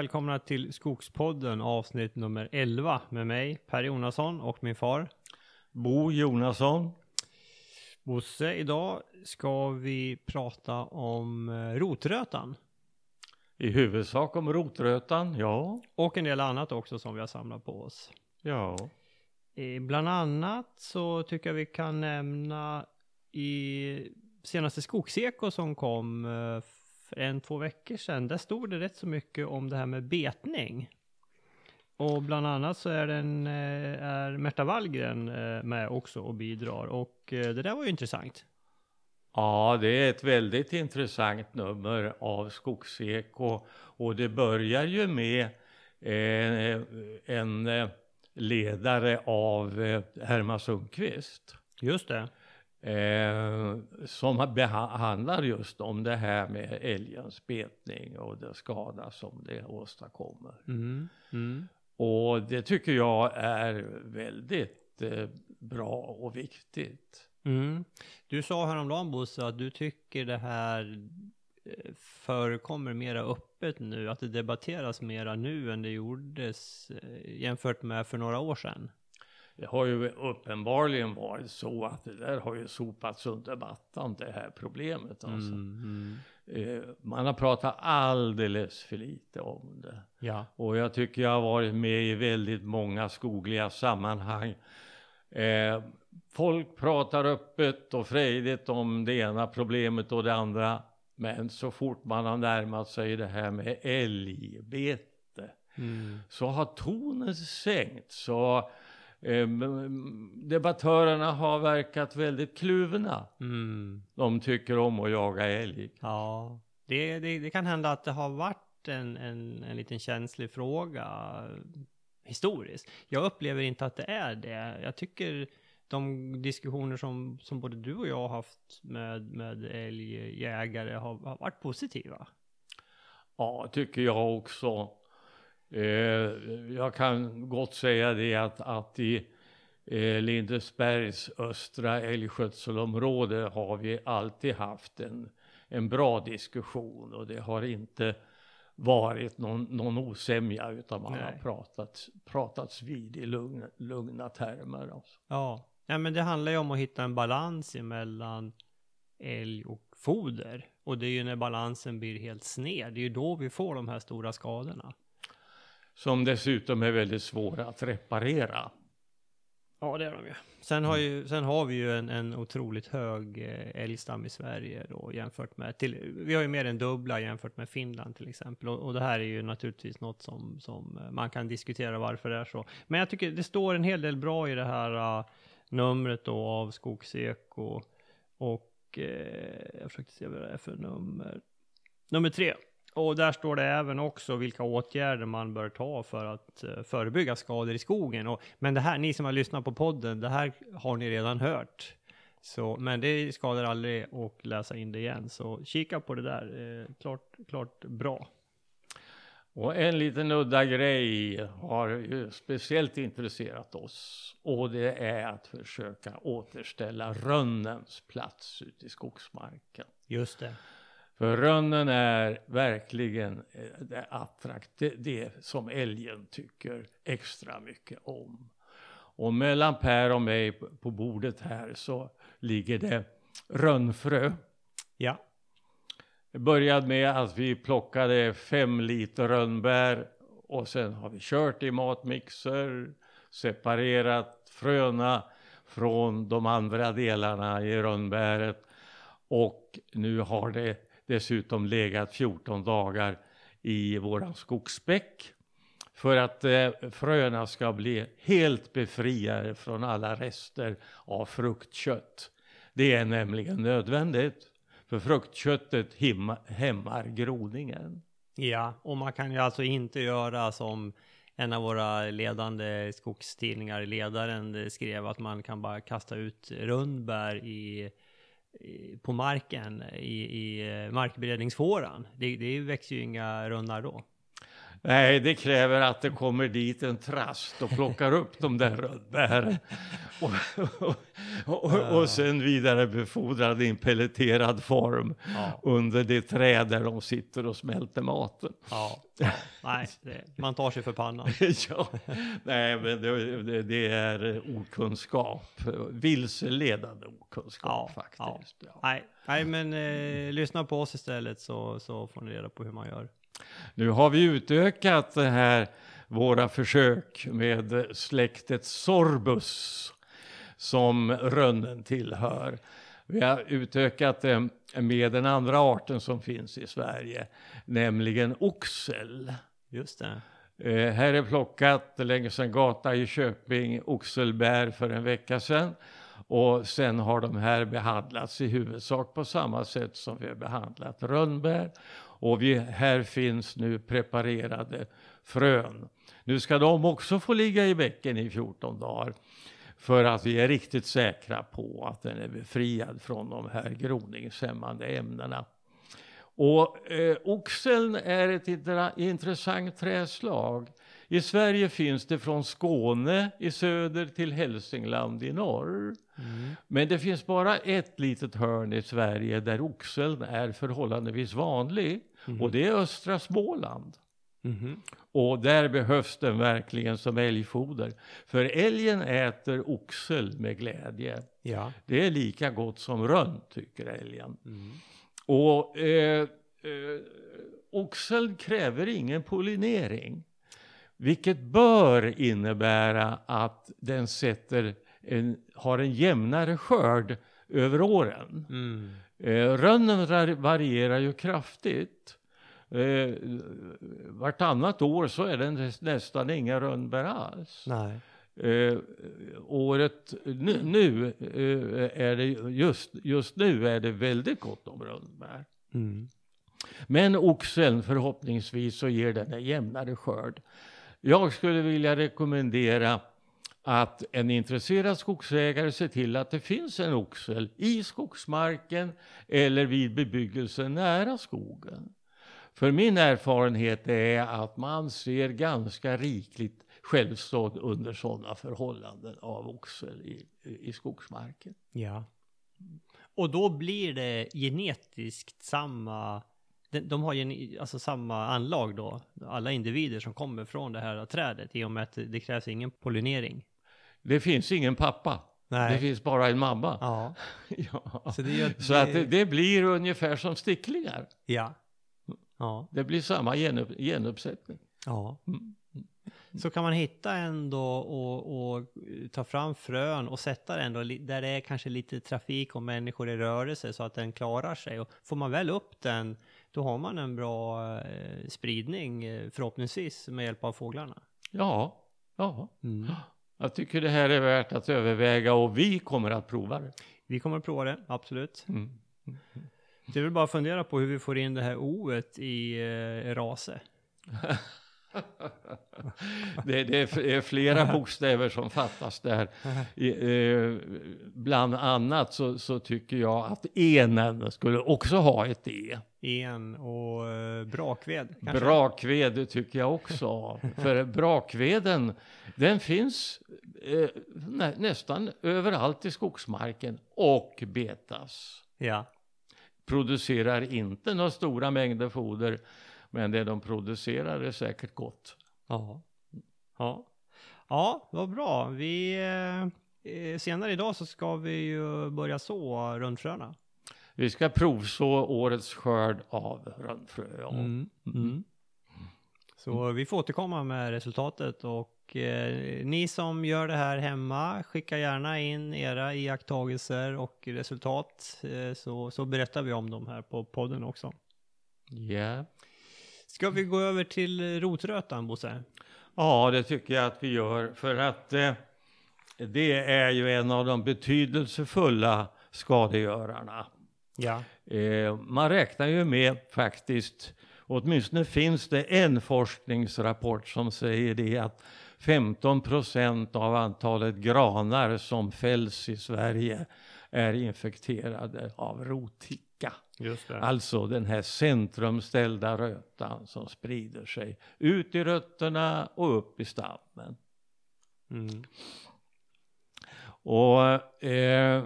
Välkomna till Skogspodden avsnitt nummer 11 med mig Per Jonasson och min far Bo Jonasson. Bosse. Idag ska vi prata om eh, rotrötan I huvudsak om rotrötan, ja. och en del annat också som vi har samlat på oss. Ja. Eh, Bland annat så tycker jag vi kan nämna i senaste Skogseko som kom eh, för en, två veckor sedan. Där stod det rätt så mycket om det här med betning. Och bland annat så är, den, eh, är Märta Wallgren eh, med också och bidrar. Och eh, det där var ju intressant. Ja, det är ett väldigt intressant nummer av Skogseko. Och det börjar ju med eh, en ledare av eh, Herman Sundqvist. Just det. Eh, som behandlar just om det här med älgens betning och den skada som det åstadkommer. Mm. Mm. Och det tycker jag är väldigt eh, bra och viktigt. Mm. Du sa häromdagen Bosse att du tycker det här eh, förekommer mera öppet nu, att det debatteras mera nu än det gjordes eh, jämfört med för några år sedan. Det har ju uppenbarligen varit så att det där har ju sopats under mattan det här problemet. Alltså. Mm, Eh, man har pratat alldeles för lite om det. Ja. Och jag tycker jag har varit med i väldigt många skogliga sammanhang. Eh, folk pratar öppet och frejdigt om det ena problemet och det andra. Men så fort man har närmat sig det här med älgbete Mm. så har tonen sänkt. Så eh, debattörerna har verkat väldigt kluvna. Mm. De tycker om att jaga älg. Ja, det, det, det kan hända att det har varit en, en, en liten känslig fråga historiskt. Jag upplever inte att det är det. Jag tycker de diskussioner som, som både du och jag har haft med, med älgjägare har, har varit positiva. Ja, tycker jag också. Eh, jag kan gott säga det att, att i eh, Lindesbergs östra älgskötselområde har vi alltid haft en, en bra diskussion och det har inte varit någon, någon osämja utan man Nej. har pratat, pratats vid i lugna, lugna termer. Alltså. Ja. ja, men det handlar ju om att hitta en balans mellan älg och foder. Och det är ju när balansen blir helt sned, det är ju då vi får de här stora skadorna. Som dessutom är väldigt svåra att reparera. Ja, det är de ju. Sen har, ju, sen har vi ju en, en otroligt hög eh, älgstam i Sverige då jämfört med, till, vi har ju mer än dubbla jämfört med Finland till exempel. Och, och det här är ju naturligtvis något som, som eh, man kan diskutera varför det är så. Men jag tycker det står en hel del bra i det här uh, numret då av Skogseko. Och uh, jag försökte se vad det är för nummer. Nummer tre. Och där står det även också vilka åtgärder man bör ta för att eh, förebygga skador i skogen. Och, men det här, ni som har lyssnat på podden, det här har ni redan hört. Så, men det skadar aldrig att läsa in det igen. Så kika på det där. Eh, klart, klart bra. Och en liten udda grej har ju speciellt intresserat oss. Och det är att försöka återställa rönnens plats ute i skogsmarken. Just det. För rönnen är verkligen eh, det det, som älgen tycker extra mycket om. Och mellan Per och mig på- på bordet här så ligger det rönnfrö. Ja. Det började med att vi plockade fem liter rönnbär och sen har vi kört i matmixer, separerat fröna från de andra delarna i rönnbäret och nu har det dessutom legat 14 dagar i våran skogsbäck för att eh, fröna ska bli helt befriade från alla rester av fruktkött. Det är nämligen nödvändigt. För fruktköttet himma, hämmar groningen. Ja, och man kan ju alltså inte göra som en av våra ledande skogstidningar, ledaren, skrev att man kan bara kasta ut rönnbär i, i, på marken i, i eh, markberedningsfåran. Det, det växer ju inga rönnar då. Nej, det kräver att det kommer dit en trast och plockar upp de där rönnbären. Och, och, och, och sen vidarebefordrar i en pelleterad form Ja. under det träd där de sitter och smälter maten. Ja. Nej, det, man tar sig för pannan. ja, nej, men det, det, det är okunskap, vilseledande okunskap Ja, faktiskt. Ja. Nej, nej men eh, lyssna på oss istället så, så får ni reda på hur man gör. Nu har vi utökat det här, våra försök med släktet Sorbus som rönnen tillhör. Vi har utökat det med den andra arten som finns i Sverige, nämligen oxel. Just det. Eh, här är plockat längs en gata i Köping oxelbär för en vecka sedan. Och sen har de här behandlats i huvudsak på samma sätt som vi har behandlat rönnbär. Och vi, här finns nu preparerade frön. Nu ska de också få ligga i bäcken i 14 dagar. För att vi är riktigt säkra på att den är befriad från de här groningshämmande ämnena. Och eh, oxeln är ett intressant träslag. I Sverige finns det från Skåne i söder till Hälsingland i norr. Mm. Men det finns bara ett litet hörn i Sverige där oxeln är förhållandevis vanlig. Och det är östra Småland. Mhm. Och där behövs den verkligen som älgfoder. För älgen äter oxel med glädje. Ja. Det är lika gott som rönn, tycker älgen. Mm. Och eh, eh, oxeln kräver ingen pollinering. Vilket bör innebära att den sätter en, har en jämnare skörd över åren. Mm. Eh, rönnen var- varierar ju kraftigt. Eh, vartannat år så är det nä- nästan inga rönnbär alls. Nej. Eh, året nu, nu eh, är det just, just nu är det väldigt gott om rönnbär. Mm. Men oxeln förhoppningsvis så ger den en jämnare skörd. Jag skulle vilja rekommendera att en intresserad skogsägare ser till att det finns en oxel i skogsmarken eller vid bebyggelse nära skogen. För min erfarenhet är att man ser ganska rikligt självstånd under sådana förhållanden av oxel i, i skogsmarken. Ja. Och då blir det genetiskt samma... De, har ju alltså samma anlag då, alla individer som kommer från det här trädet i och med att det krävs ingen pollinering. Det finns ingen pappa, det finns bara en mamma. Ja. Ja. Så det Så att det, det blir ungefär som sticklingar. Ja. Ja. Det blir samma genupp, genuppsättning. Ja. Mm. Så kan man hitta en då och, och ta fram frön och sätta den då där det är kanske lite trafik och människor i rörelse så att den klarar sig. Och får man väl upp den, då har man en bra eh, spridning eh, förhoppningsvis med hjälp av fåglarna. Ja, ja. Jag tycker det här är värt att överväga och vi kommer att prova det. Vi kommer att prova det, absolut. Mm. Det är väl bara att fundera på hur vi får in det här oet i eh, rase. Det, det är flera bokstäver som fattas där. Eh, bland annat så, så tycker jag att enen skulle också ha ett E. En och eh, brakved. kanske? Brakved tycker jag också. För brakveden, den finns eh, nä, nästan överallt i skogsmarken och betas. Ja. Producerar inte några stora mängder foder, men det de producerar är säkert gott. Ja. Ja. Ja, vad bra. Vi, eh, senare idag så ska vi ju börja så rundfröna. Vi ska provså årets skörd av rönnfrö. Ja. Mm. Så vi får återkomma med resultatet och eh, ni som gör det här hemma, skicka gärna in era iakttagelser och resultat eh, så, så berättar vi om dem här på podden också. Ja. Ska vi gå över till rotrötan, Bosse? ja, det tycker jag att vi gör. För att eh, det är ju en av de betydelsefulla skadegörarna. Ja. Eh, man räknar ju med faktiskt, åtminstone finns det en forskningsrapport som säger det att 15 procent av antalet granar som fälls i Sverige är infekterade av det. Alltså den här centrumställda rötan som sprider sig ut i rötterna och upp i stammen. Mm. Och eh,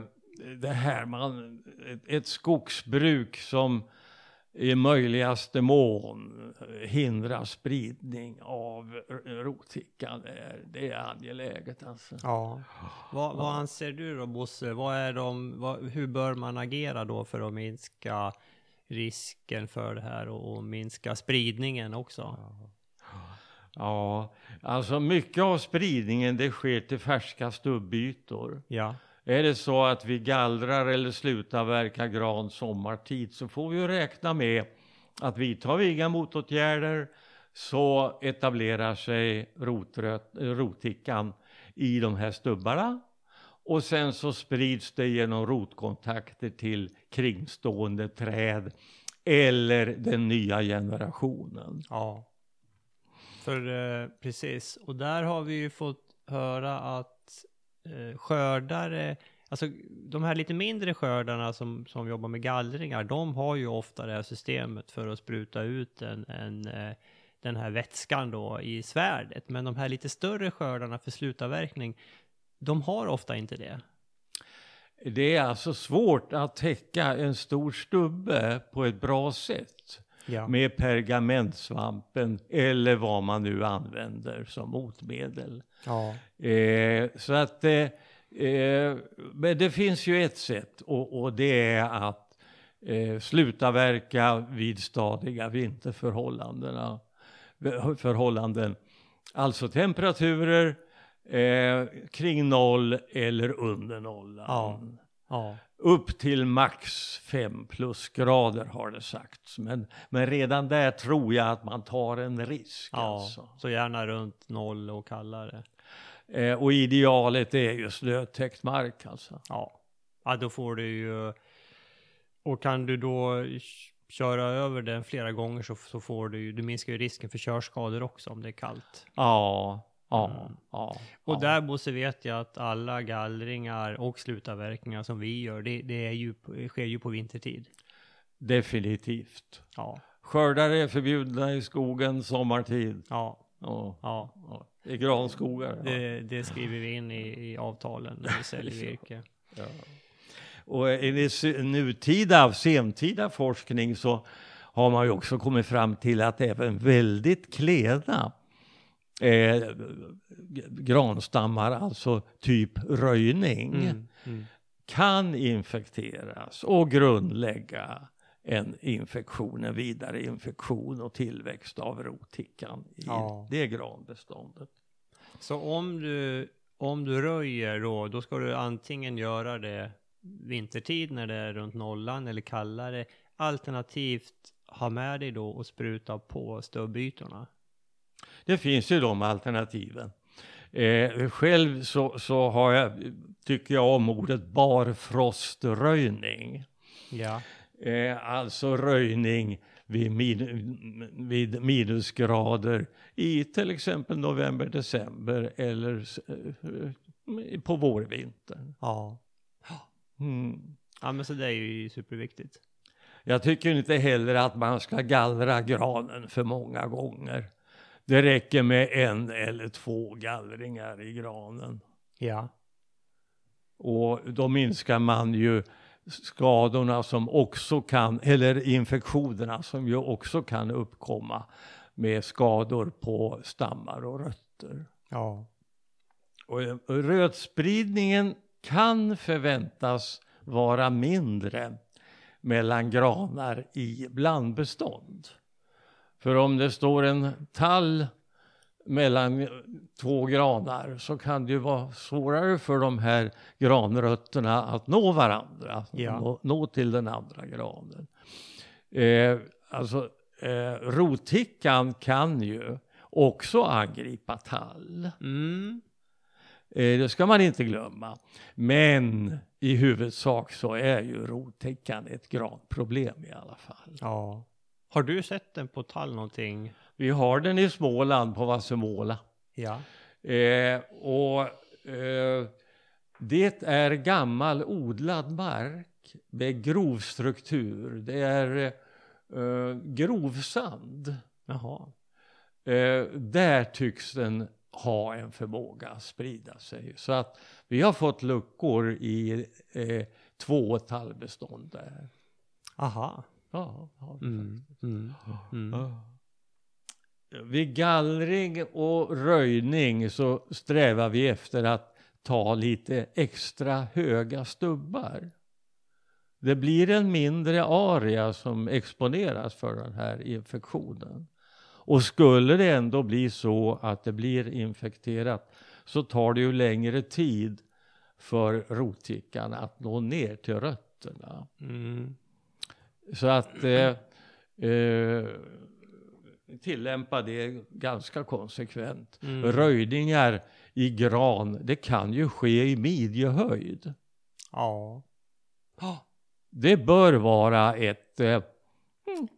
det här man, ett, ett skogsbruk som i möjligaste mån hindrar spridning av rothickan, det är, det är angeläget alltså. Ja. Vad, vad anser du då Bosse? Vad är de, vad, hur bör man agera då för att minska risken för det här och, och minska spridningen också? Ja, alltså mycket av spridningen det sker till färska stubbytor. Ja. Är det så att vi gallrar eller slutar verka gran sommartid så får vi räkna med att vidtar vi inga motåtgärder så etablerar sig rotröt, rothickan i de här stubbarna och sen så sprids det genom rotkontakter till kringstående träd eller den nya generationen. Ja. För eh, precis, och där har vi ju fått höra att Eh, skördare, alltså de här lite mindre skördarna som, som jobbar med gallringar, de har ju ofta det här systemet för att spruta ut en, en, eh, den här vätskan då i svärdet. Men de här lite större skördarna för slutavverkning, de har ofta inte det. Det är alltså svårt att täcka en stor stubbe på ett bra sätt Ja. med pergamentsvampen eller vad man nu använder som motmedel. ja. Eh, så att, eh, eh, men det finns ju ett sätt och, och det är att eh, sluta verka vid stadiga vinterförhållandena. Förhållanden. Alltså temperaturer eh, kring noll eller under nollan. Ja. Ja. Upp till max 5 plusgrader har det sagts. Men, men redan där tror jag att man tar en risk. Ja, Alltså. så gärna runt noll och kallare. Eh, och idealet är ju snötäckt mark alltså. Ja. ja, då får du ju... Och kan du då köra över den flera gånger så, så får du ju, du minskar ju risken för körskador också om det är kallt. Ja, ja, Mm. ja. Och ja. där Bosse vet jag att alla gallringar och slutavverkningar som vi gör, det, det är ju, sker ju på vintertid. Definitivt. Ja, Skördar är förbjudna i skogen sommartid. ja, Ja, ja. I granskogar. Det, det skriver vi in i, i avtalen när vi säljer virke. Ja. Och enligt se- nutida, sentida forskning så har man ju också kommit fram till att även väldigt klena eh, granstammar, alltså typ röjning, Mm, mm. kan infekteras och grundlägga en infektion, en vidare infektion och tillväxt av rothickan i Ja. det granbeståndet. Så om du, om du röjer då, då ska du antingen göra det vintertid när det är runt nollan eller kallare. Alternativt ha med dig då och spruta på stubbytorna. Det finns ju de alternativen. Eh, själv så, så har jag, tycker jag om ordet barfroströjning. Ja. Eh, alltså röjning vid, min, vid minusgrader i till exempel november, december eller eh, på vårvintern. Ja. Mm. Ja men så det är ju superviktigt. Jag tycker inte heller att man ska gallra granen för många gånger. Det räcker med en eller två gallringar i granen. Ja. Och då minskar man ju skadorna som också kan, eller infektionerna som ju också kan uppkomma med skador på stammar och rötter. Ja. Och eh, rötspridningen kan förväntas vara mindre mellan granar i blandbestånd. För om det står en tall mellan två granar så kan det ju vara svårare för de här granrötterna att nå varandra, Ja. nå, nå till den andra granen. Eh, alltså, eh, rothickan kan ju också angripa tall. Mm. Eh, det ska man inte glömma. Men i huvudsak så är ju rothickan ett granproblem i alla fall. Ja. Har du sett den på tall någonting? Vi har den i Småland på Vassemåla. Ja. Eh, och eh, det är gammal odlad mark med grov struktur. Det är eh, grovsand. Jaha. Eh, där tycks den ha en förmåga att sprida sig. Så att vi har fått luckor i eh, två tallbestånd där. Aha. Ja, ja, Mm. Mm. Mm. Ja. Vid gallring och röjning så strävar vi efter att ta lite extra höga stubbar. Det blir en mindre area som exponeras för den här infektionen. Och skulle det ändå bli så att det blir infekterat så tar det ju längre tid för rotickan att nå ner till rötterna. Mm. Så att eh, eh, tillämpa det ganska konsekvent. Mm. Röjningar i gran, det kan ju ske i midjehöjd. Ja. Det bör vara ett, eh, mm,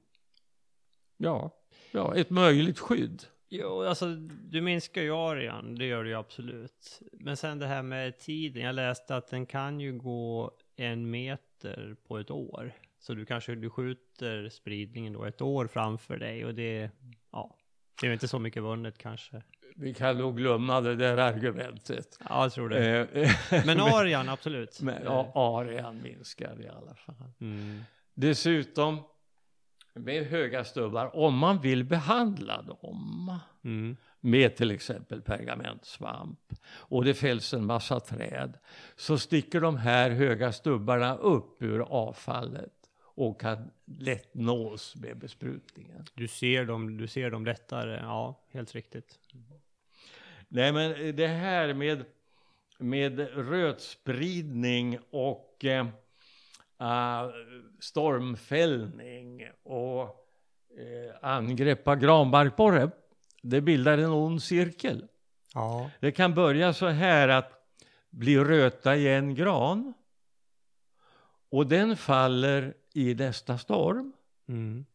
ja, ja, ett möjligt skydd. Jo, alltså du minskar ju arean, det gör du ju absolut. Men sen det här med tiden, jag läste att den kan ju gå en meter på ett år. Så du kanske du skjuter spridningen då ett år framför dig och det, ja, det är inte så mycket vunnet kanske. Vi kan nog glömma det där argumentet. Ja, jag tror det. Eh, Men arean, absolut. Men ja, arean minskar i alla fall. Mm. Dessutom med höga stubbar, om man vill behandla dem Mm. med till exempel pergamentsvamp och det fälls en massa träd så sticker de här höga stubbarna upp ur avfallet och kan lätt nås med besprutningen. Du ser dem, du ser dem lättare, ja, helt riktigt. Nej men det här med, med rötspridning och eh, ah, stormfällning och eh, angrepp av granbarkborre, det bildar en ond cirkel. Ja. Det kan börja så här att bli röta i en gran och den faller i nästa storm, Mm.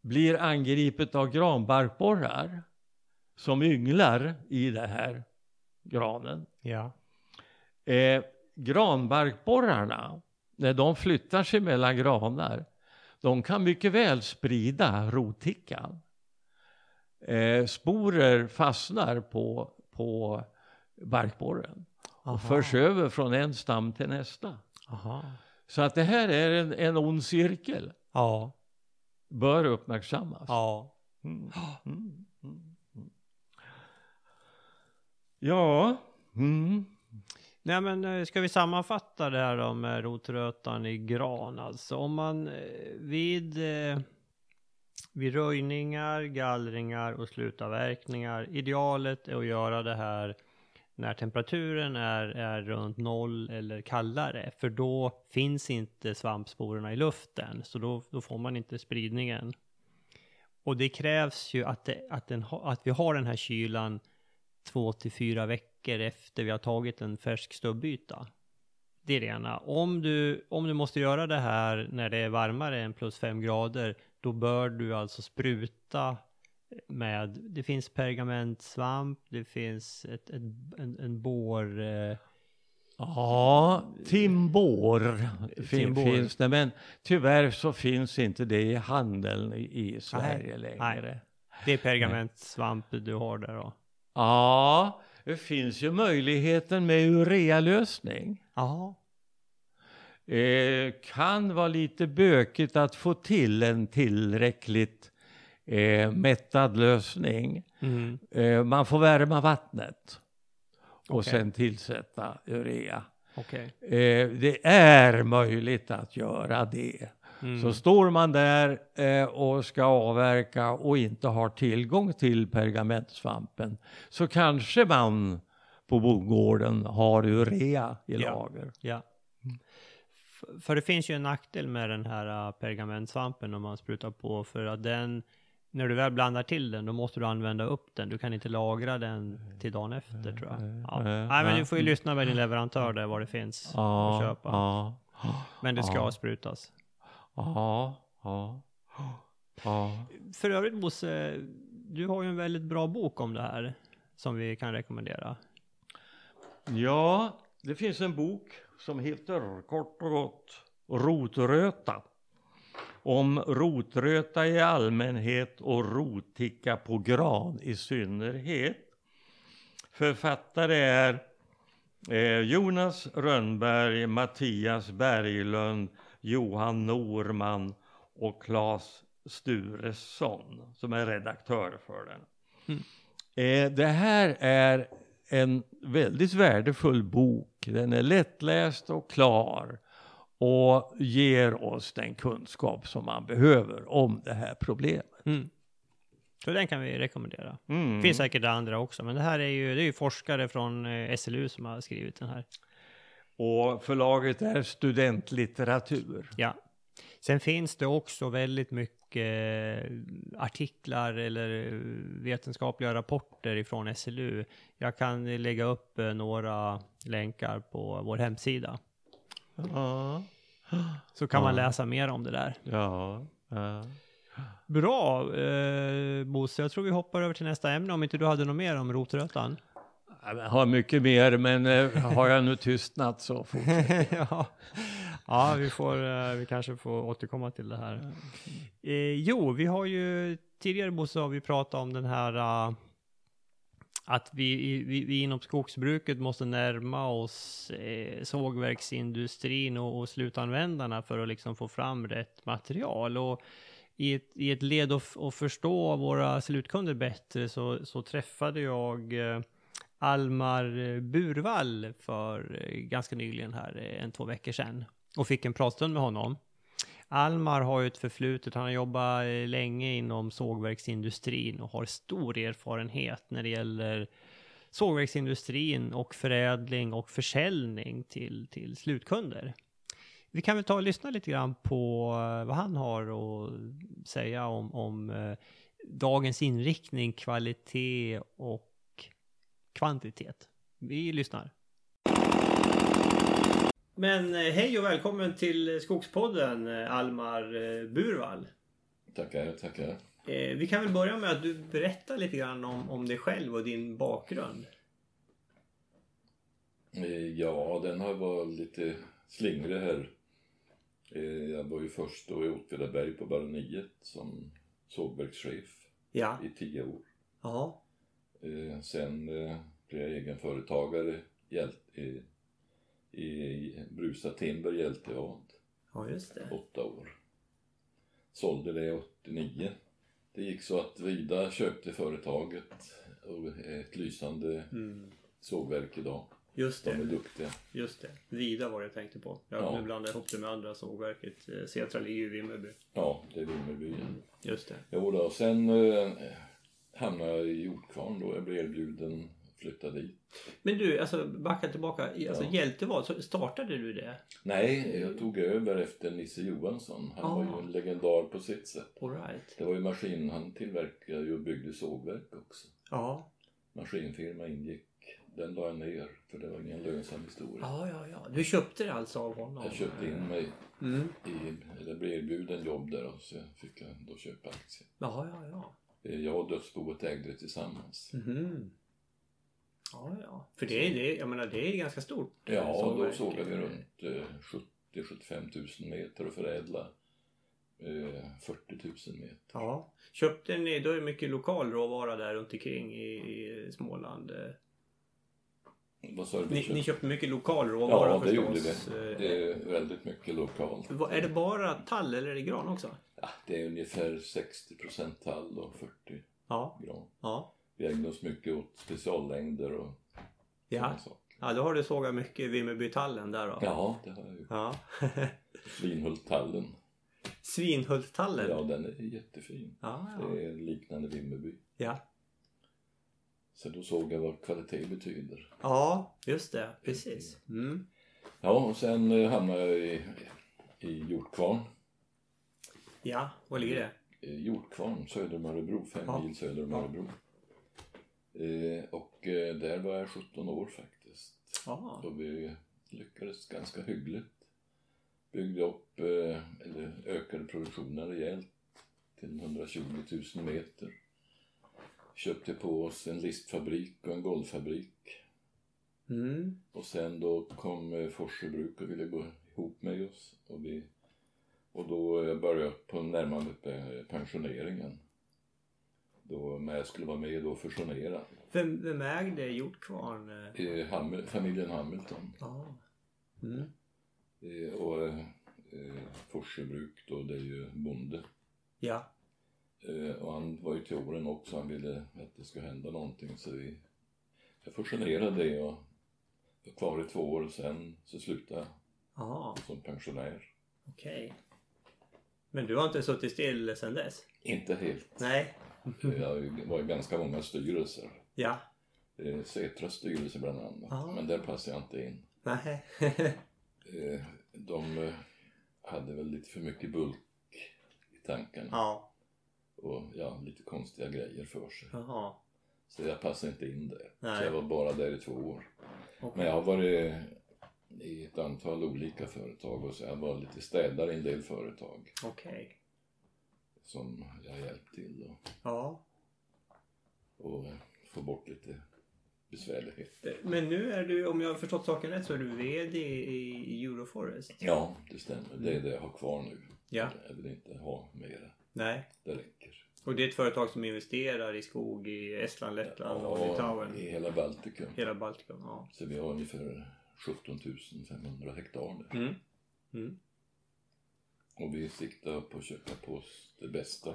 blir angripet av granbarkborrar som ynglar i den här granen. Ja. Eh, granbarkborrarna, när de flyttar sig mellan granar, de kan mycket väl sprida rotickan. Eh, sporer fastnar på, på barkborren och förs över från en stam till nästa. Aha. Så att det här är en, en ond cirkel, Ja. bör uppmärksammas. Ja. Mm. Mm. Mm. Ja. Mm. Nej men eh, ska vi sammanfatta det här då med rotrötan i gran alltså. Om man eh, vid, eh, vid röjningar, gallringar och slutavverkningar. Idealet är att göra det här när temperaturen är, är runt noll eller kallare. För då finns inte svampsporerna i luften. Så då, då får man inte spridningen. Och det krävs ju att, det, att, den, att vi har den här kylan två till fyra veckor efter vi har tagit en färsk stubbyta. Det är det ena. Om du, om du måste göra det här när det är varmare än plus fem grader, då bör du alltså spruta med, det finns pergamentsvamp, det finns ett, ett, en, en bår... Eh, Ja, timbor fin, Timbor. finns det, men tyvärr så finns inte det i handeln i, Sverige Nej, längre. det är pergamentsvamp du har där då. Ja, det finns ju möjligheten med urealösning. Ja. Eh, kan vara lite bökigt att få till en tillräckligt eh, mättad lösning. Mm. Eh, man får värma vattnet och Okej. sen tillsätta urea. Okej. Eh, det är möjligt att göra det. Mm. Så står man där eh, och ska avverka och inte har tillgång till pergamentsvampen så kanske man på bondgården har urea i Ja. lager. Ja. F- För det finns ju en nackdel med den här uh, pergamentsvampen om man sprutar på för att den, när du väl blandar till den, då måste du använda upp den. Du kan inte lagra den till dagen efter tror jag. Ja. Nej, men du får ju lyssna med din leverantör där vad det finns att köpa. ja, Men det ska ja. sprutas. ja, ja, ja. För övrigt Bosse, du har ju en väldigt bra bok om det här som vi kan rekommendera. Ja, det finns en bok som heter kort och gott Rotröta. Om rotröta i allmänhet och roticka på gran i synnerhet. Författare är eh, Jonas Rönnberg, Mattias Berglund, Johan Norman och Claes Sturesson som är redaktör för den. Mm. Eh, det här är en väldigt värdefull bok. Den är lättläst och klar och ger oss den kunskap som man behöver om det här problemet. Mm. Så den kan vi rekommendera. Mm. Det finns säkert andra också, men det här är ju, det är ju forskare från eh, SLU som har skrivit den här. Och förlaget är studentlitteratur. Ja. Sen finns det också väldigt mycket eh, artiklar eller eh, vetenskapliga rapporter ifrån SLU. Jag kan lägga upp några länkar på vår hemsida. Ja, Så kan man Ja. läsa mer om det där. ja, ja. Bra, eh, Bosse. Jag tror vi hoppar över till nästa ämne om inte du hade något mer om rotrötan. Jag har mycket mer, men eh, har jag nu tystnat så fortsätt. ja. ja, vi får, eh, vi kanske får återkomma till det här. Eh, jo, vi har ju tidigare Bosse har vi pratat om den här eh, att vi, vi, vi inom skogsbruket måste närma oss eh, sågverksindustrin och, och slutanvändarna för att liksom få fram rätt material. Och i ett, i ett led att, att förstå våra slutkunder bättre så, så träffade jag eh, Almar Burvall för eh, ganska nyligen här, eh, en två veckor sedan. Och fick en pratstund med honom. Almar har ju ett förflutet, han har jobbat eh, länge inom sågverksindustrin och har stor erfarenhet när det gäller sågverksindustrin och förädling och försäljning till, till slutkunder. Vi kan väl ta och lyssna lite grann på eh, vad han har att säga om, om eh, dagens inriktning, kvalitet och kvantitet. Vi lyssnar. Men eh, hej och välkommen till Skogspodden eh, Almar eh, Burvall. Tackar, tackar. Vi kan väl börja med att du berättar lite grann om, om dig själv och din bakgrund. Ja, den har varit lite slingrig här. Jag var ju först då i Åtvidaberg på Baroniet som sågverkschef Ja. i tio år. Eh, Sen blev jag egenföretagare i, Brusa Timber Hjältevad, Ja, just det. åtta år. Sålde det 89. Det gick så att Vida köpte företaget och ett lysande Mm. sågverk idag. Just De är det. duktiga. Just det. Vida var det jag tänkte på. Jag Ja. nu blandar ihop det med andra sågverket. Eh, Setra ligger ju i Vimmerby. Ja, det är Vimmerby. Just det. Jo då, sen eh, hamnade jag i Hjortkvarn då. Jag blev erbjuden flytta dit. Men du, alltså backa tillbaka. Alltså Ja. Hjältevad, så startade du det? Nej, jag tog över efter Nisse Johansson. Han var Ah. ju en legendar på sitt sätt. All right. Det var ju maskin, han tillverkade ju och byggde sågverk också. Ja. Maskinfirma ingick. Den la jag ner för det var ingen lönsam historia. Ja, ja, ja. Du köpte det alltså av honom? Jag köpte in mig Mm. i, eller blev erbjuden jobb där och så fick jag då köpa aktier. Ja, ja, ja. Eh, Jag och dödsboet ägde det tillsammans. Mhm. Ja, ja. För det är, det, jag menar, det är ganska stort. Ja, då sågade vi runt eh, 70-75 000 meter och förädla eh, 40 000 meter. Ja. Köpte ni, då är det mycket lokal råvara där runt omkring i, i Småland. eh. Vad sa du? Ni, ni köpte mycket lokal råvara Ja, det förstås. gjorde vi. Eh, Det är väldigt mycket lokalt. Är det bara tall eller är det gran också? Ja, det är ungefär 60 tall och 40 Ja. gran. Ja. Vi ägnar oss mycket åt speciallängder och Ja. sådana saker. Ja, då har du sågat mycket i Vimmerbytallen där då. Ja, det har jag ju. Ja. Svinhulttallen. Svinhulttallen. Ja, den är jättefin. Ja, ja. Det är liknande Vimmerby. ja. Så då såg jag vad kvalitet betyder. Ja, just det. Precis. Mm. Ja, och sen eh, hamnade jag i, i Hjortkvarn. Ja, var ligger det? Hjortkvarn söder om Örebro, fem Ja. mil söder om. Örebro. Eh, och eh, där var jag 17 år faktiskt. Ja. Och vi lyckades ganska hyggligt. Byggde upp, eh, eller ökade produktionen rejält till 120 000 meter. Köpte på oss en listfabrik och en golvfabrik. Mm. Och sen då kom eh, Forse Bruk och ville gå ihop med oss. Och, vi, och då började jag på närmandet med pensioneringen. Då med jag skulle vara med och fusionera. Vem, vem ägde Hjortkvarn? eh? Hamil, familjen Hamilton. Ja. Mm. Eh, och eh, eh, Forse Bruk då, det är ju bonde. Ja. Eh, och han var ju till åren också. Han ville att det skulle hända någonting. Så vi, jag fusionerade det och var kvar i två år. Sen så slutade jag Jaha, som pensionär. okej. Men du har inte suttit still sedan dess? Inte helt. Nej. Jag var i ganska många styrelser. Ja. Setras styrelse bland annat. Ja. Men där passade jag inte in. Nej. Eh, de eh, hade väl lite för mycket bulk i tanken. ja. Och ja, lite konstiga grejer för sig. Jaha. Så jag passade inte in där. Nej. Så jag var bara där i två år. Okej. Men jag har varit i ett antal olika företag och så jag var lite städare i en del företag Okej. Som jag hjälpt till och, Ja. och få bort lite besvärligheter. Men nu är du, om jag har förstått saken rätt, så är du VD i Euroforest? Ja, det stämmer. Det är det jag har kvar nu. Ja. Jag vill inte ha mera. Nej. Det räcker. Och det är ett företag som investerar i skog i Estland, Lettland och Litauen? i hela Baltikum. Hela Baltikum, ja. Så vi har ungefär 17 500 hektar där. Mm. Mm. Och vi siktar på att köpa på oss det bästa.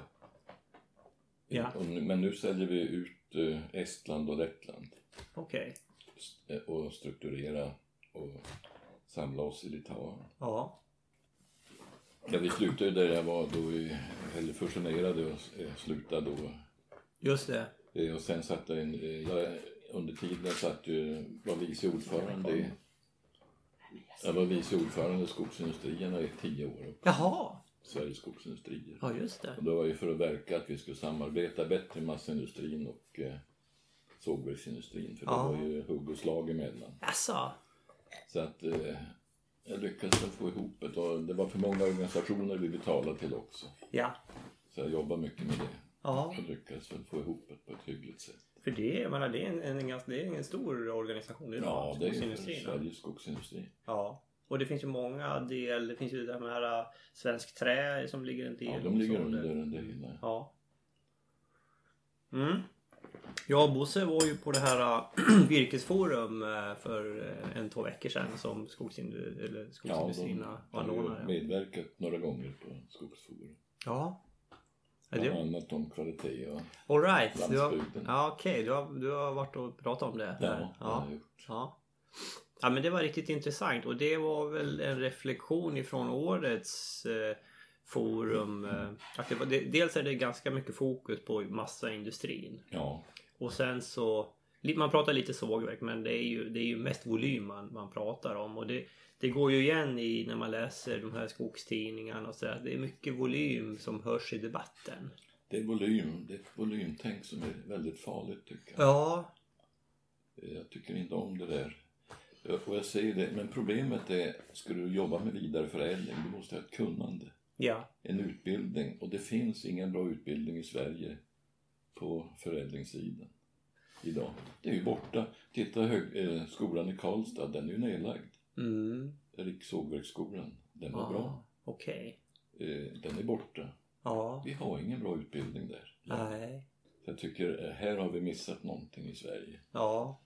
Ja. Men nu säljer vi ut eh, Estland och Lettland. Okej. st- eh, och strukturera och samla oss i Litauen. Ja. Ja, vi slutade där jag var då vi eller fusionerade och eh, slutade då. Just det. Och sen satt jag, in, eh, jag under tiden satt ju, var vice ordförande i jag var vice ordförande i skogsindustrierna i tio år. Jaha. Sveriges skogsindustrier. Ja, just det. Och det var ju för att verka att vi skulle samarbeta bättre med massaindustrin och eh, sågverksindustrin. För det Ja. var ju hugg och slag emellan. Jaså? Så att eh, jag lyckades få ihop det. Och det var för många organisationer vi betalade till också. Ja. Så jag jobbar mycket med det. Ja. Och lyckades få ihop det på ett hyggligt sätt. För det, jag menar, det, är en, en, ganska, det är en stor organisation idag. Ja, det är ju skogsindustrin. Sveriges skogsindustri. Ja. Och det finns ju många del. Det finns ju det här äh, Svensk Trä som ligger en del. Ja, de ligger under det hela. Ja. Mm. Jag och Bosse var ju på det här äh, virkesforum äh, för en, två veckor sedan som skogsindu- eller Ja, de skogsindustrierna har anordnade. medverkat några gånger på Skogsforum. Ja. Ja, Bland annat om kvalitet och all right. Har, landsbygden. ja, okej. Du, har, du har varit och pratat om det? Ja, där. det har jag gjort. Ja. ja, men det var riktigt intressant och det var väl en reflektion ifrån årets eh, forum. Eh, att det var, det, dels är det ganska mycket fokus på massaindustrin Ja, och sen så man pratar lite sågverk men det är ju, det är ju mest volym man, man pratar om och det, det går ju igen i när man läser de här skogstidningarna och så där. Det är mycket volym som hörs i debatten. det är volym. Det är ett volymtänk som är väldigt farligt tycker jag. Ja, Jag tycker inte om det där. Och jag säger det, men problemet är, ska du jobba med vidareförädling, du måste ha ett kunnande. ja, En utbildning. Och det finns ingen bra utbildning i Sverige på förädlingssidan idag. Det är ju borta. Titta hög, eh, skolan i Karlstad, den är ju nedlagd. Mm. Rikssågverksskolan, den var ja. bra. Okej. Eh, den är borta. Ja. Vi har ingen bra utbildning där. Nej. Så jag tycker, eh, här har vi missat någonting i Sverige. Ja.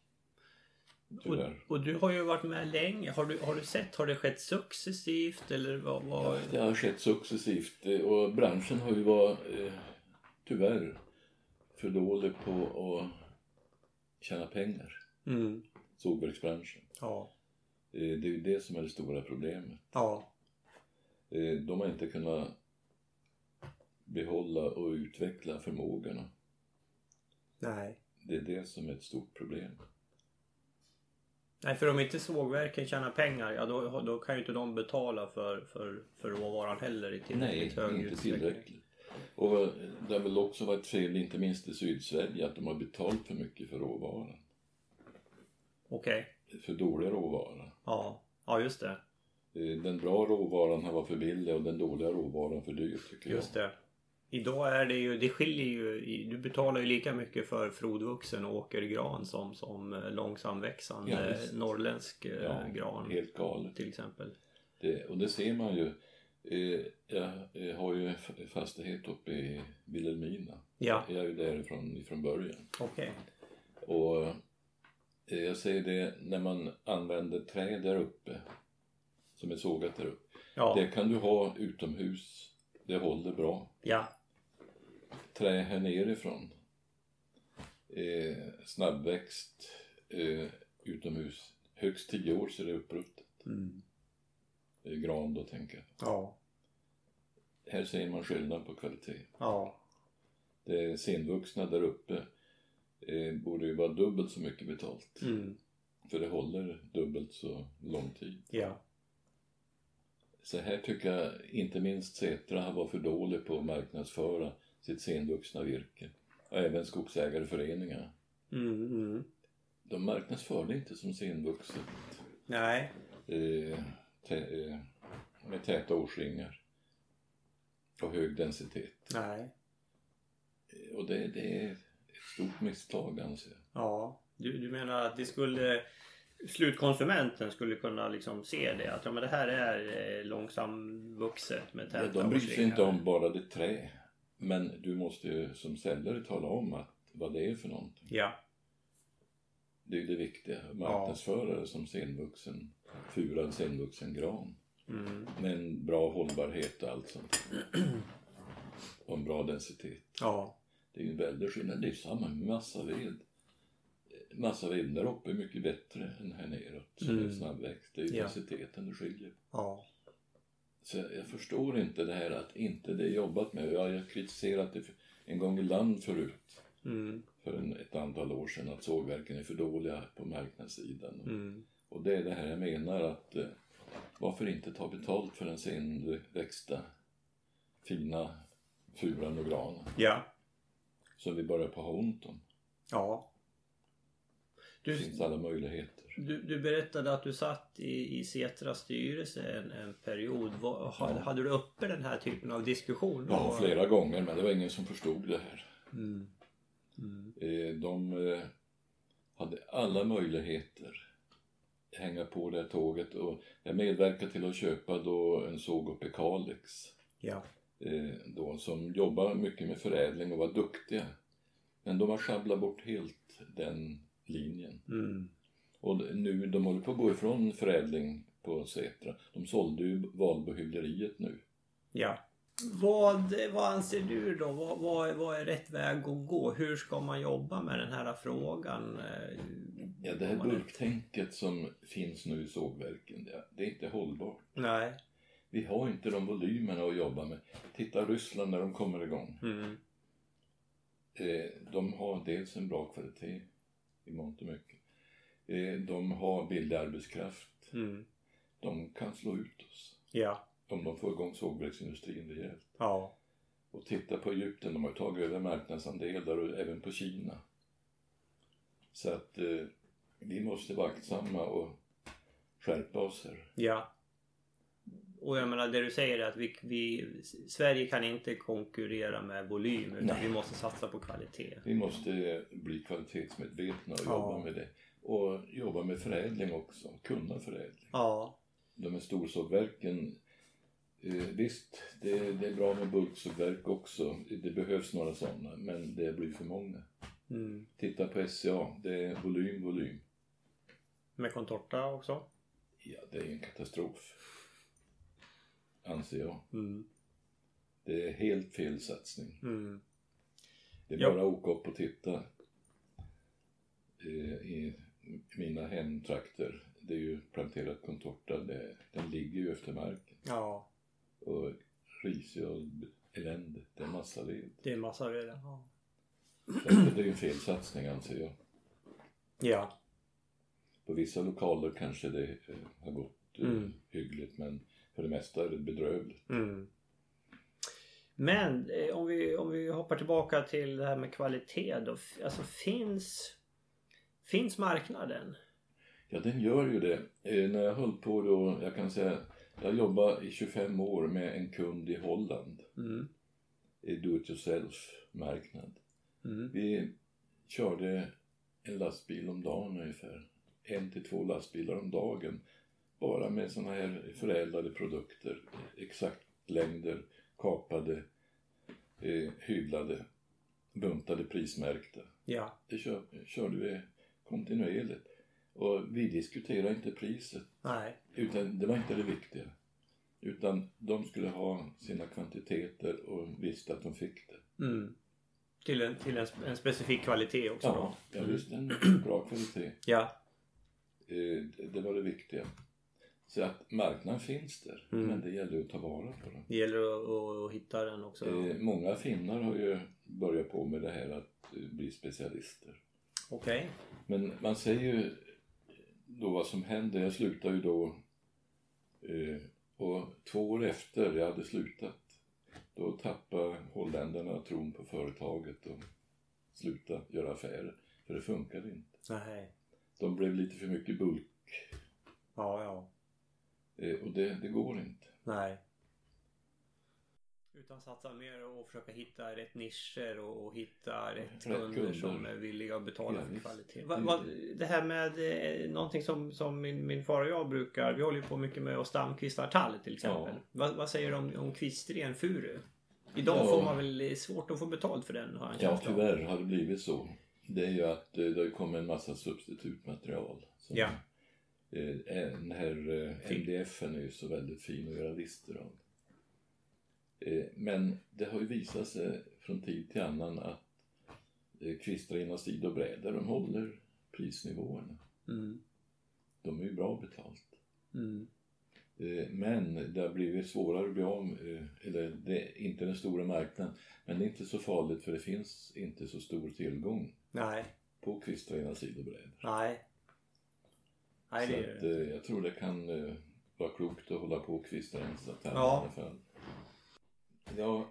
Och, Tyvärr. och du har ju varit med länge. Har du, har du sett, har det skett successivt eller vad? vad... Det har skett successivt eh, och branschen har ju varit, eh, tyvärr, för dålig på att tjäna pengar. Mm. Sågverksbranschen. Ja. Eh, det är ju det som är det stora problemet. Ja. Eh, de har inte kunnat behålla och utveckla förmågorna. Nej. Det är det som är ett stort problem. Nej, för om inte sågverken tjänar pengar, ja då, då kan ju inte de betala för, för, för råvaran heller i Nej, tillräckligt hög inte utsträckning. tillräckligt. Och det har väl också varit fel, inte minst i Sydsverige, att de har betalt för mycket för råvaran. Okej. För dålig råvara. Ja. Ja, just det. Eh, Den bra råvaran har varit för billig och den dåliga råvaran för dyr tycker Just jag. det. Idag är det ju, det skiljer ju, du betalar ju lika mycket för frodvuxen åkergran som, som eh, långsamväxande Ja, visst. norrländsk eh, Ja, gran Helt galet. till exempel. Det, och det ser man ju. Jag, har ju en fastighet uppe i Vilhelmina. Ja, Jag är ju därifrån ifrån början. okej. Och eh, jag säger det, när man använder trä där uppe, som är sågat där uppe. Ja, Det kan du ha utomhus. Det håller bra. ja, Trä här nerifrån. Eh, snabbväxt eh, utomhus. Högst 10 år så är det uppruttet. mm. Eh, gran då tänker jag. ja, Här ser man skillnad på kvalitet. ja, Det senvuxna där uppe eh, borde ju vara dubbelt så mycket betalt. mm. För det håller dubbelt så lång tid. ja, Så här tycker jag inte minst Setra varit för dålig på att marknadsföra sitt senvuxna virke. Och även skogsägarföreningar. mm, mm. De marknadsförde inte som senvuxet. Nej, Eh, eh, med täta årsringar. Och hög densitet. nej, Och det, det är stort misstag anser jag. ja. Du, du menar att det skulle slutkonsumenten skulle kunna liksom se det att ja, men det här är eh, långsamvuxet med Ja, täta de bryr sig inte om bara det trä. Men du måste ju som säljare tala om att, vad det är för någonting. Ja, Det är ju det viktiga. Marknadsföra det som senvuxen, furad senvuxen gran. mm. Med en bra hållbarhet och allt sånt. Och en bra densitet. ja, Det är ju en väldig skillnad. Det är samma med massaved. Massaved där uppe är mycket bättre än här neråt. Som Mm. är snabbväxt. Det är ju Ja. densiteten det skiljer. ja, Så jag jag förstår inte det här att inte det är jobbat med. Jag har kritiserat det en gång i land förut. mm. För en, ett antal år sedan att sågverken är för dåliga på marknadssidan. Mm. Och det är det här jag menar att eh, varför inte ta betalt för den senväxta fina furan och granen ja, som vi börjar på ha ont om. ja. Det Du, finns alla möjligheter. Du, du berättade att du satt i, i Setras styrelse en, en period. Vad, ha- Hade du uppe den här typen av diskussion? då? Ja, flera gånger men det var ingen som förstod det här. Mm. Mm. Eh, De eh, hade alla möjligheter att hänga på det här tåget och jag medverkade till att köpa då en såg uppe i Kalix. Ja. Eh, då, som jobbar mycket med förädling och var duktiga. Men de har sjabblat bort helt den linjen. Mm. Och nu, de håller på att gå ifrån förädling på Setra. De sålde ju Valbohyggeriet nu. ja. Vad, vad anser du då? Vad, vad, vad är rätt väg att gå? Hur ska man jobba med den här frågan? Ja, det här burktänket som finns nu i sågverken, det, det är inte hållbart. Nej. Vi har inte de volymerna att jobba med. Titta Ryssland när de kommer igång. Mm. Eh, de har dels en bra kvalitet i mångt och mycket. Eh, de har billig arbetskraft. Mm. De kan slå ut oss. Ja. om de får igång sågverksindustrin rejält. Ja. Och titta på Egypten, de har tagit över marknadsandelar och även på Kina. Så att eh, vi måste vara aktsamma och skärpa oss här. Ja. Och jag menar det du säger är att vi, vi, Sverige kan inte konkurrera med volym utan Nej. vi måste satsa på kvalitet. Vi måste bli kvalitetsmedvetna och Ja. jobba med det. Och jobba med förädling också, kunna förädling. Ja. De här storsågverken, eh, visst det, det är bra med bulksågverk också. Det behövs några sådana, men det blir för många. Mm. Titta på SCA, det är volym, volym. Med contorta också? Ja, det är en katastrof. Anser jag. Mm. Det är helt fel satsning. Mm. Det är Ja. bara att åka upp och titta. Eh, I mina hemtrakter, det är ju planterat contorta, det, den ligger ju efter marken. Ja. Och risig och elände, det är massaved. Det är massa redan. Ja. Det är ju en felsatsning anser jag. ja. På vissa lokaler kanske det eh, har gått eh, Mm. hyggligt men för det mesta är det bedrövligt. Mm. Men eh, om vi, om vi hoppar tillbaka till det här med kvalitet då. Alltså finns, finns marknaden? Ja, den gör ju det. Eh, när jag höll på då, jag kan säga, jag jobbade i 25 år med en kund i Holland. Mm. eh, do it yourself-marknad. Mm. Vi körde en lastbil om dagen ungefär. En till två lastbilar om dagen. Bara med sådana här förädlade produkter. Exakt längder, kapade, eh, hyvlade, buntade, prismärkta. Ja. Det kör, körde vi kontinuerligt. Och vi diskuterade inte priset. Nej. Utan det var inte det viktiga. Utan de skulle ha sina kvantiteter och visste att de fick det. Mm. Till, en, till en, en specifik kvalitet också Ja, då? ja visst en bra kvalitet. Ja. Eh, det- Det var det viktiga. Så att marknaden finns där, Mm. men det gäller att ta vara på den. Det gäller att, att, att hitta den också. Eh, Många finnar har ju börjat på med det här att eh, bli specialister. Okej. Men man säger ju då vad som hände. Jag slutade ju då eh, och två år efter jag hade slutat då tappade holländarna tron på företaget och slutade göra affärer. För det funkade inte. Nej. De blev lite för mycket bulk Ja, ja. Eh, och det, det går inte. Nej. Utan satsa mer och försöka hitta rätt nischer och, och hitta rätt Rätt kunder, kunder. som är villiga att betala Ja, för kvalitet. Va, va, det här med eh, någonting som, som min, min far och jag brukar, vi håller ju på mycket med att stamkvista tall till exempel. Ja. Va, vad säger du om, om kvistren furu? Idag Ja. får man väl svårt att få betalt för den har jag en Ja, tyvärr har det blivit så. Det är ju att eh, det har kommit en massa substitutmaterial. Som, Ja. Eh, Den här eh, MDFen är ju så väldigt fin att göra lister av. Eh, Men det har ju visat sig från tid till annan att eh, kvistrar inom sid och brädor, de håller prisnivåerna. Mm. De är ju bra betalt. Mm. Eh, Men det har blivit svårare att bli av eh, eller det är inte den stora marknaden. Men det är inte så farligt för det finns inte så stor tillgång Nej. på kvistrar inom sid och brädor. Nej. Nej, Så det att, eh, jag tror det kan eh, vara klokt att hålla på och kvistrensa tänder Ja. i alla fall. Jag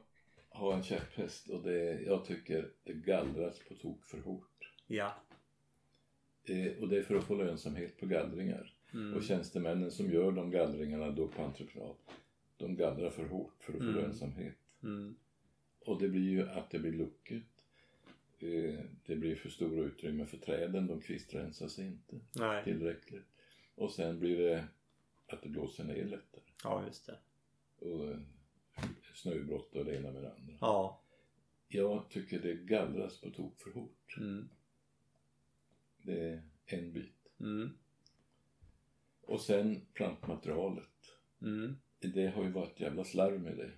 har en käpphäst och det, jag tycker det gallras på tok för hårt. Ja. Eh, och det är för att få lönsamhet på gallringar. Mm. Och tjänstemännen som gör de gallringarna då på entreprenad, de gallrar för hårt för att få Mm. lönsamhet. Mm. Och det blir ju att det blir luckigt. Eh, det blir för stora utrymme för träden, de kvistrensas inte Nej. tillräckligt. Och sen blir det att det blåser ner lättare. Ja, just det. Och eh, snöbrott och det ena med det andra. Ja. Jag tycker det gallras på tok för hårt. Mm. Det är en bit. Mm. Och sen plantmaterialet. Mm. Det har ju varit jävla slarv med det.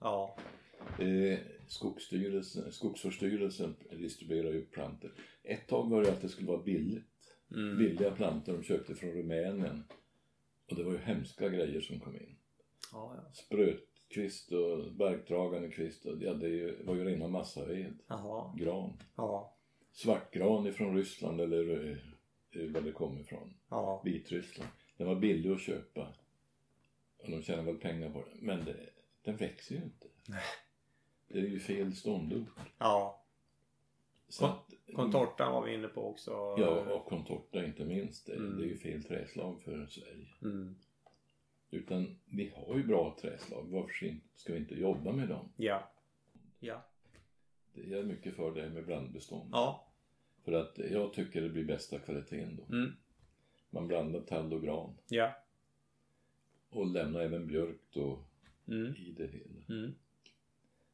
Ja. Eh, Skogsstyrelsen, Skogsvårdsstyrelsen distribuerar ju plantor. Ett tag var det att det skulle vara billigt. Mm. Billiga plantor de köpte från Rumänien. Och det var ju hemska grejer som kom in. Ja, ja. Sprötkvist och barkdragande kvist. Och, ja, det var ju rena massaved. Gran. Ja. Svartgran ifrån Ryssland eller eh, eh, var det kommer ifrån. Ja. Vitryssland. Den var billig att köpa. Och de tjänar väl pengar på den. Men det, den växer ju inte. Det är ju fel ståndort. Ja. Så att, Contortan var vi inne på också. Ja, och contorta inte minst. Det, Mm. det är ju fel träslag för Sverige. Mm. Utan vi har ju bra träslag. Varför ska vi inte jobba med dem? Ja. Ja. Det är mycket för det här med blandbestånd. Ja. För att jag tycker det blir bästa kvaliteten då. Mm. Man blandar tall och gran. Ja. Och lämnar även björk då Mm. i det hela. Mm.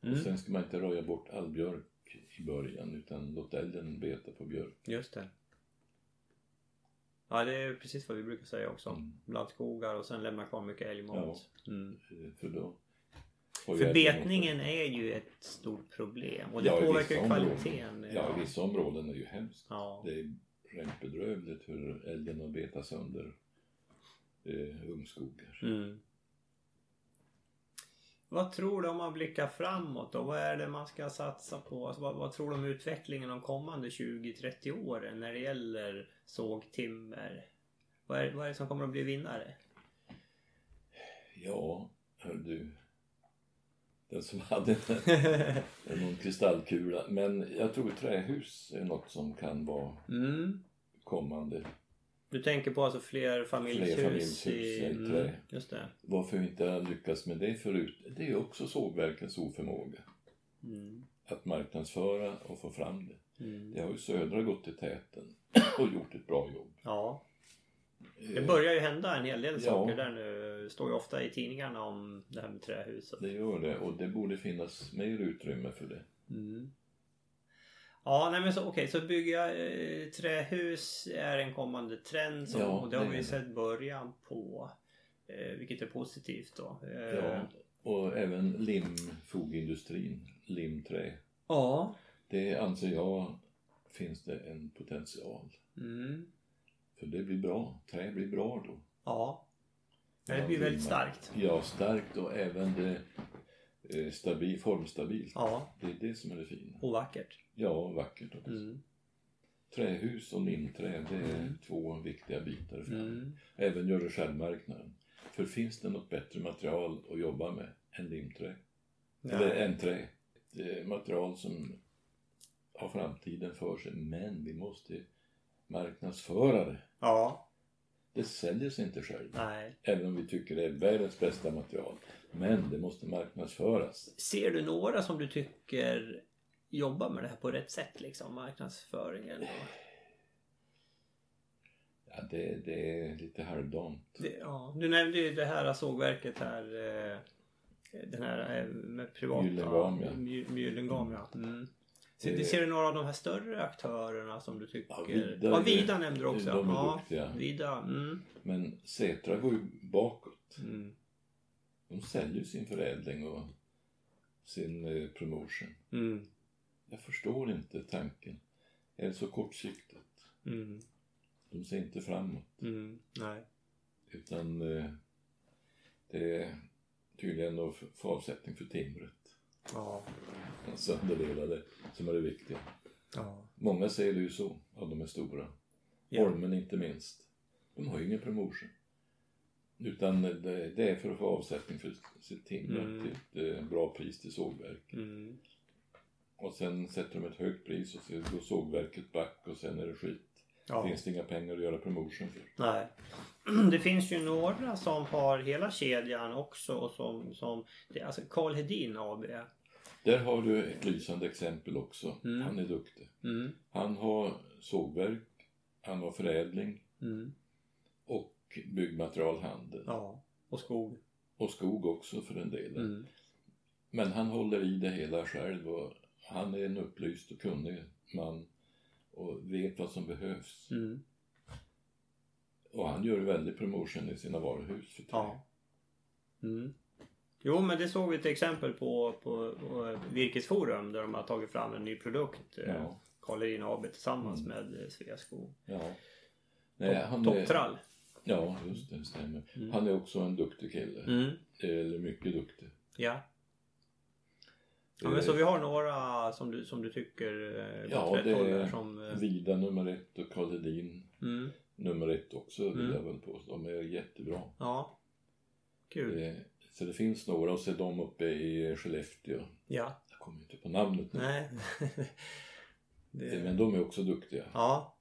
Och Mm. sen ska man inte röja bort all björk i början utan låt älgen beta på björk. Just det. Ja, det är precis vad vi brukar säga också. Mm. Blandskogar och sen lämna kvar mycket älgmat. Mm. Eh, För då För betningen är ju ett stort problem och det Ja, påverkar vissa områden. kvaliteten. Ja, i vissa områden är det ju hemskt. Ja. Det är rent bedrövligt hur älgen har betat sönder eh, ungskogar. Mm. Vad tror du om man blickar framåt då? Vad är det man ska satsa på? Alltså, vad, vad tror du om utvecklingen de kommande 20-30 åren när det gäller sågtimmer? Vad är, vad är det som kommer att bli vinnare? Ja, hör du. Den som hade någon kristallkula. Men jag tror trähus är något som kan vara Mm. kommande. Du tänker på alltså fler familjshus, familjshus i mm. Just det. Varför vi inte har lyckats med det förut, det är också sågverkens oförmåga. Mm. att marknadsföra och få fram det. Mm. Det har ju Södra gått i täten och gjort ett bra jobb. Ja. Det Eh, börjar ju hända en hel del Ja. saker där nu. Det står ju ofta i tidningarna om det här med trähuset. Det gör det och det borde finnas mer utrymme för det. Mm. Ja, nej men så okej, så bygga eh, trähus är en kommande trend som, Ja, och det har vi ju sett början på. Eh, vilket är positivt då. Eh, Ja, och även limfogindustrin, limträ. ja. Det anser jag finns det en potential. Mm. För det blir bra. Trä blir bra då. Ja. Det blir väldigt starkt. Ja, starkt och även det stabil, formstabilt. Ja, Det är det som är det fina. och vackert. Ja, vackert också. Mm. Trähus och limträ, det är Mm. två viktiga bitar fram. Mm. Även gör det självmarknaden. För finns det något bättre material att jobba med än limträ? Eller Ja. än trä? Det är material som har framtiden för sig, men vi måste marknadsföra det. ja, Det säljer sig inte själv, nej. även om vi tycker det är världens bästa material. Men det måste marknadsföras. Ser du några som du tycker jobbar med det här på rätt sätt liksom? Marknadsföringen? Och... Ja, det, det är lite halvdant. Ja, du nämnde ju det här sågverket här. Eh, den här eh, med privata... Gyllengam, ja. My- Myllengam, ja. Mm. Det- ser du några av de här större aktörerna som du tycker... Ja, Vida ja, Vida nämnde du också. de är ja, duktiga. Vida. Mm. Men Setra går ju bakåt. Mm. De säljer sin förädling och sin eh, promotion. Mm. Jag förstår inte tanken. Är det så kortsiktigt? Mm. De ser inte framåt. Mm. Nej. Utan eh, det är tydligen att få avsättning för timret. Ja. Sönderdelade som är det viktiga. Ja. Många ser det ju så, av de är stora. Ja. Holmen inte minst. De har ju ingen promotion. Utan det, det är för att få avsättning för sitt timmer Mm. till ett eh, bra pris till sågverk. Mm. Och sen sätter de ett högt pris och så går sågverket back och sen är det skit. Ja. Finns det inga pengar att göra promotion för. Nej. Det finns ju några som har hela kedjan också och som, som det alltså Karl Hedin AB. Där har du ett lysande exempel också. Mm. Han är duktig. Mm. Han har sågverk, han har förädling Mm. och byggmaterialhandel. Ja. Och skog. Och skog också för den delen. Mm. Men han håller i det hela själv och han är en upplyst och kunnig man och vet vad som behövs. Och han gör väldigt promotion i sina varuhus. Ja. Mm. Jo men det såg vi ett exempel på på, på Virkesforum där de har tagit fram en ny produkt. eh, Ja. Karl Hedin AB tillsammans Mm. med eh, Sveaskog. ja. Nej, han Topptrall. ja, just det, stämmer. Mm. Han är också en duktig kille. Mm. Eller mycket duktig. Ja. Ja, men så vi har några som du, som du tycker eh, Ja, det är som... eh, Vida nummer ett och Karl Hedin Mm. Nummer ett också vill Mm. jag väl påstå. De är jättebra. Ja. Kul. Eh, Så det finns några och så är de uppe i Skellefteå. Ja. Jag kommer inte på namnet nu. Nej. Eh, Men det... de är också duktiga. Ja.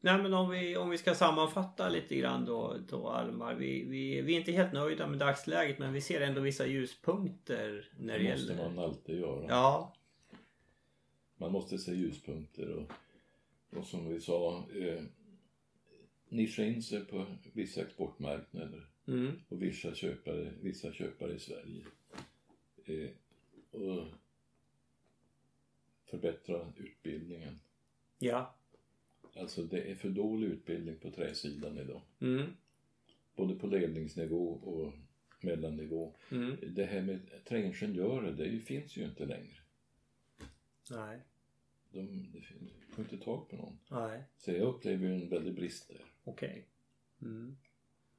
Nej men om vi, om vi ska sammanfatta lite grann då, då Almar. Vi, vi, vi är inte helt nöjda med dagsläget men vi ser ändå vissa ljuspunkter när det, Det måste gäller... man alltid göra. Ja. Man måste se ljuspunkter och, och som vi sa, eh, nischa in sig på vissa exportmarknader Mm. och vissa köpare, vissa köpare i Sverige. Eh, och förbättra utbildningen. Ja. Alltså det är för dålig utbildning på träsidan idag. Mm. Både på ledningsnivå och mellannivå. Mm. Det här med träingenjörer, det finns ju inte längre. Nej. De, de får inte tag på någon. Nej. Så jag upplever ju en väldig brist där. Okej. Mm.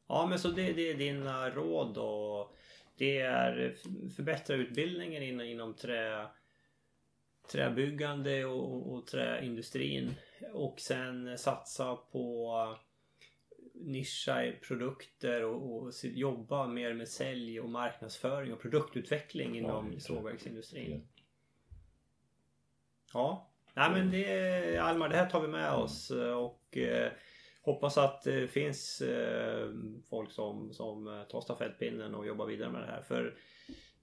Ja men så det, det är dina råd och det är förbättra utbildningen inom, inom trä, träbyggande och, och, och träindustrin och sen satsa på nischa i produkter och, och jobba mer med sälj och marknadsföring och produktutveckling inom det. sågverksindustrin. Ja. Ja, nej men det Almar, det här tar vi med oss eh, och eh, hoppas att det finns eh, folk som, som eh, tar stafettpinnen och jobbar vidare med det här. För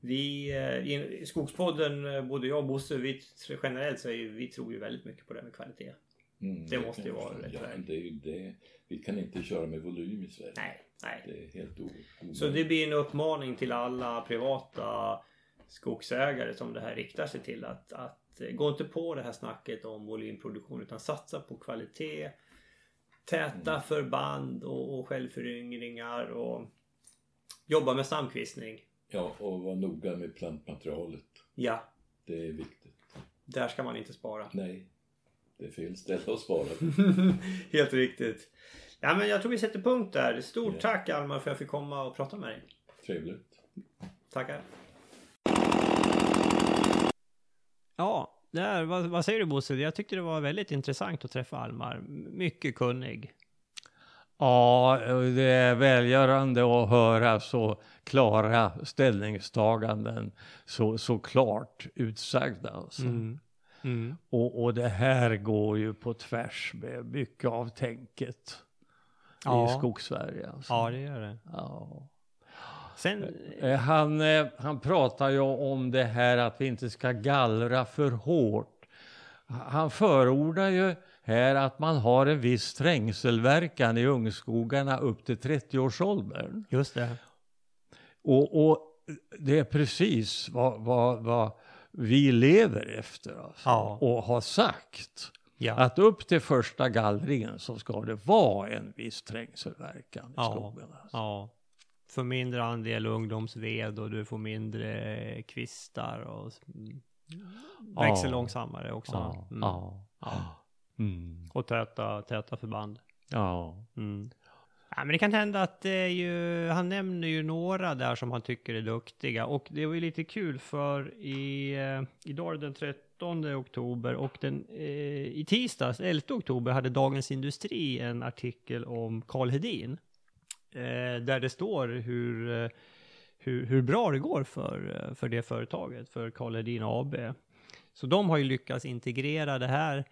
vi eh, i Skogspodden, både jag och Bosse, vi generellt så ju, vi tror ju väldigt mycket på det här med kvalitet. Mm, Det måste ju vara rätt ja, det det. Vi kan inte köra med volym i Sverige. Nej, nej. Det är helt omöjligt. Så det blir en uppmaning till alla privata skogsägare som det här riktar sig till att, att gå inte på det här snacket om volymproduktion utan satsa på kvalitet. Täta Mm. förband och, och självföryngringar och jobba med stamkvistning. Ja, och vara noga med plantmaterialet. Ja, Det är viktigt. där ska man inte spara. Nej, det är fel ställe att spara. Helt riktigt. Ja men jag tror vi sätter punkt där. Stort Ja. tack Almar för att jag fick komma och prata med dig. Trevligt. Tackar. Ja, där, vad, vad säger du Bosse? Jag tyckte det var väldigt intressant att träffa Almar. Mycket kunnig. Ja, det är välgörande att höra så klara ställningstaganden, så, så klart utsagda. Alltså. Mm. Och, och det här går ju på tvärs med mycket av tänket Ja. i Skogssverige. Alltså. Ja, det gör det. Ja. Sen, Eh, Han, eh, han pratar ju om det här att vi inte ska gallra för hårt. Han förordar ju här att man har en viss trängselverkan i ungskogarna upp till 30-årsåldern. just det. Och, och det är precis vad, vad, vad vi lever efter. Alltså. Ja. Och har sagt. Ja. Att upp till första gallringen så ska det vara en viss trängselverkan i Ja. skogen. Alltså. ja. För mindre andel ungdomsved och du får mindre kvistar och växer långsammare också. Ja. Mm. Mm. Och täta, täta förband. ja. Mm. Ja, men det kan hända att det är ju, han nämner ju några där som han tycker är duktiga och det var ju lite kul för i, eh, idag den 13 oktober och den, eh, i tisdags, 11 oktober, hade Dagens Industri en artikel om Karl Hedin. Eh, där det står hur, eh, hur, hur bra det går för, eh, för det företaget, för Karl Hedin AB. Så de har ju lyckats integrera det här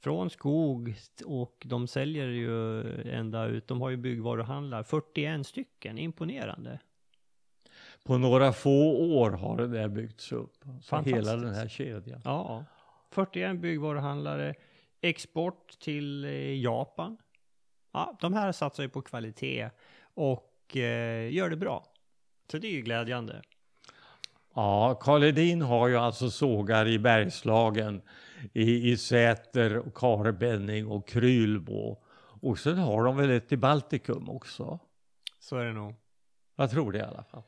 från skog och de säljer ju ända ut. De har ju byggvaruhandlar, 41 stycken, imponerande. På några få år har det där byggts upp. Så Fantastiskt. hela den här kedjan. Ja, 41 byggvaruhandlare, export till Japan. Ja, de här satsar ju på kvalitet och eh, gör det bra. Så det är ju glädjande. Ja, Karl Hedin har ju alltså sågar i Bergslagen, i, i Säter, och Karbenning och Krylbo. Och sen har de väl ett i Baltikum också. Så är det nog. Jag tror det i alla fall.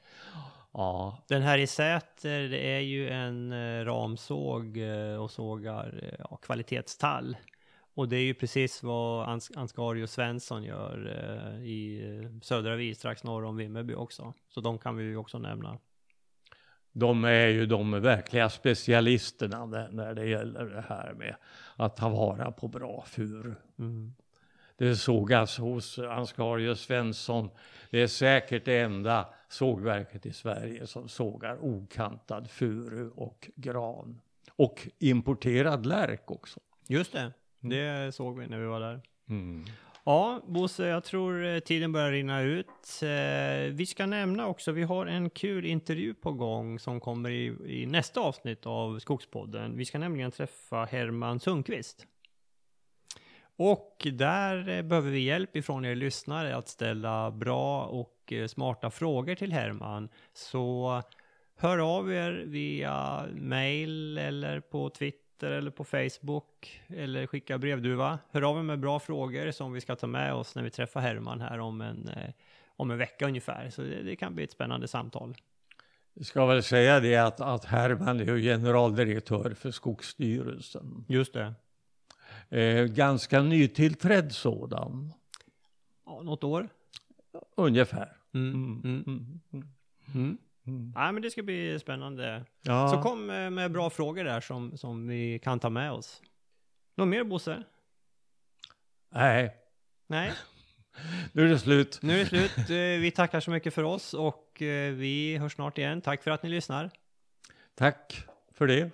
Ja, Den här i Säter, det är ju en eh, ramsåg eh, och sågar eh, ja, kvalitetstall. Och det är ju precis vad Ans- Ansgari och Svensson gör eh, i eh, södra Vi, strax norr om Vimmerby också. Så de kan vi ju också nämna. de är ju de verkliga specialisterna när, när det gäller det här med att ta vara på bra furu. Mm. Det sågas hos Ansgarius Svensson. Det är säkert det enda sågverket i Sverige som sågar okantad furu och gran. Och importerad lärk också. Just det, det såg vi när vi var där. Mm. Ja, Bosse, jag tror eh, tiden börjar rinna ut. Eh, vi ska nämna också, vi har en kul intervju på gång som kommer i, i nästa avsnitt av Skogspodden. Vi ska nämligen träffa Herman Sundqvist. Och där eh, behöver vi hjälp ifrån er lyssnare att ställa bra och smarta frågor till Herman. Så hör av er via mail eller på Twitter eller på Facebook eller skicka brevduva. Hör av er med bra frågor som vi ska ta med oss när vi träffar Herman här om en, eh, om en vecka ungefär. Så det, det kan bli ett spännande samtal. Jag ska väl säga det att, att Herman är generaldirektör för Skogsstyrelsen. Just det. Eh, ganska nytillträdd sådan, Ja, något år. ungefär. Mm. Mm. Mm. Mm. Nej, men det ska bli spännande. Ja. Så kom eh, med bra frågor där som, som vi kan ta med oss. Något mer Bosse? Nej, Nej, nu är det slut. nu är det slut. Eh, Vi tackar så mycket för oss och eh, vi hörs snart igen. Tack för att ni lyssnar. Tack för det.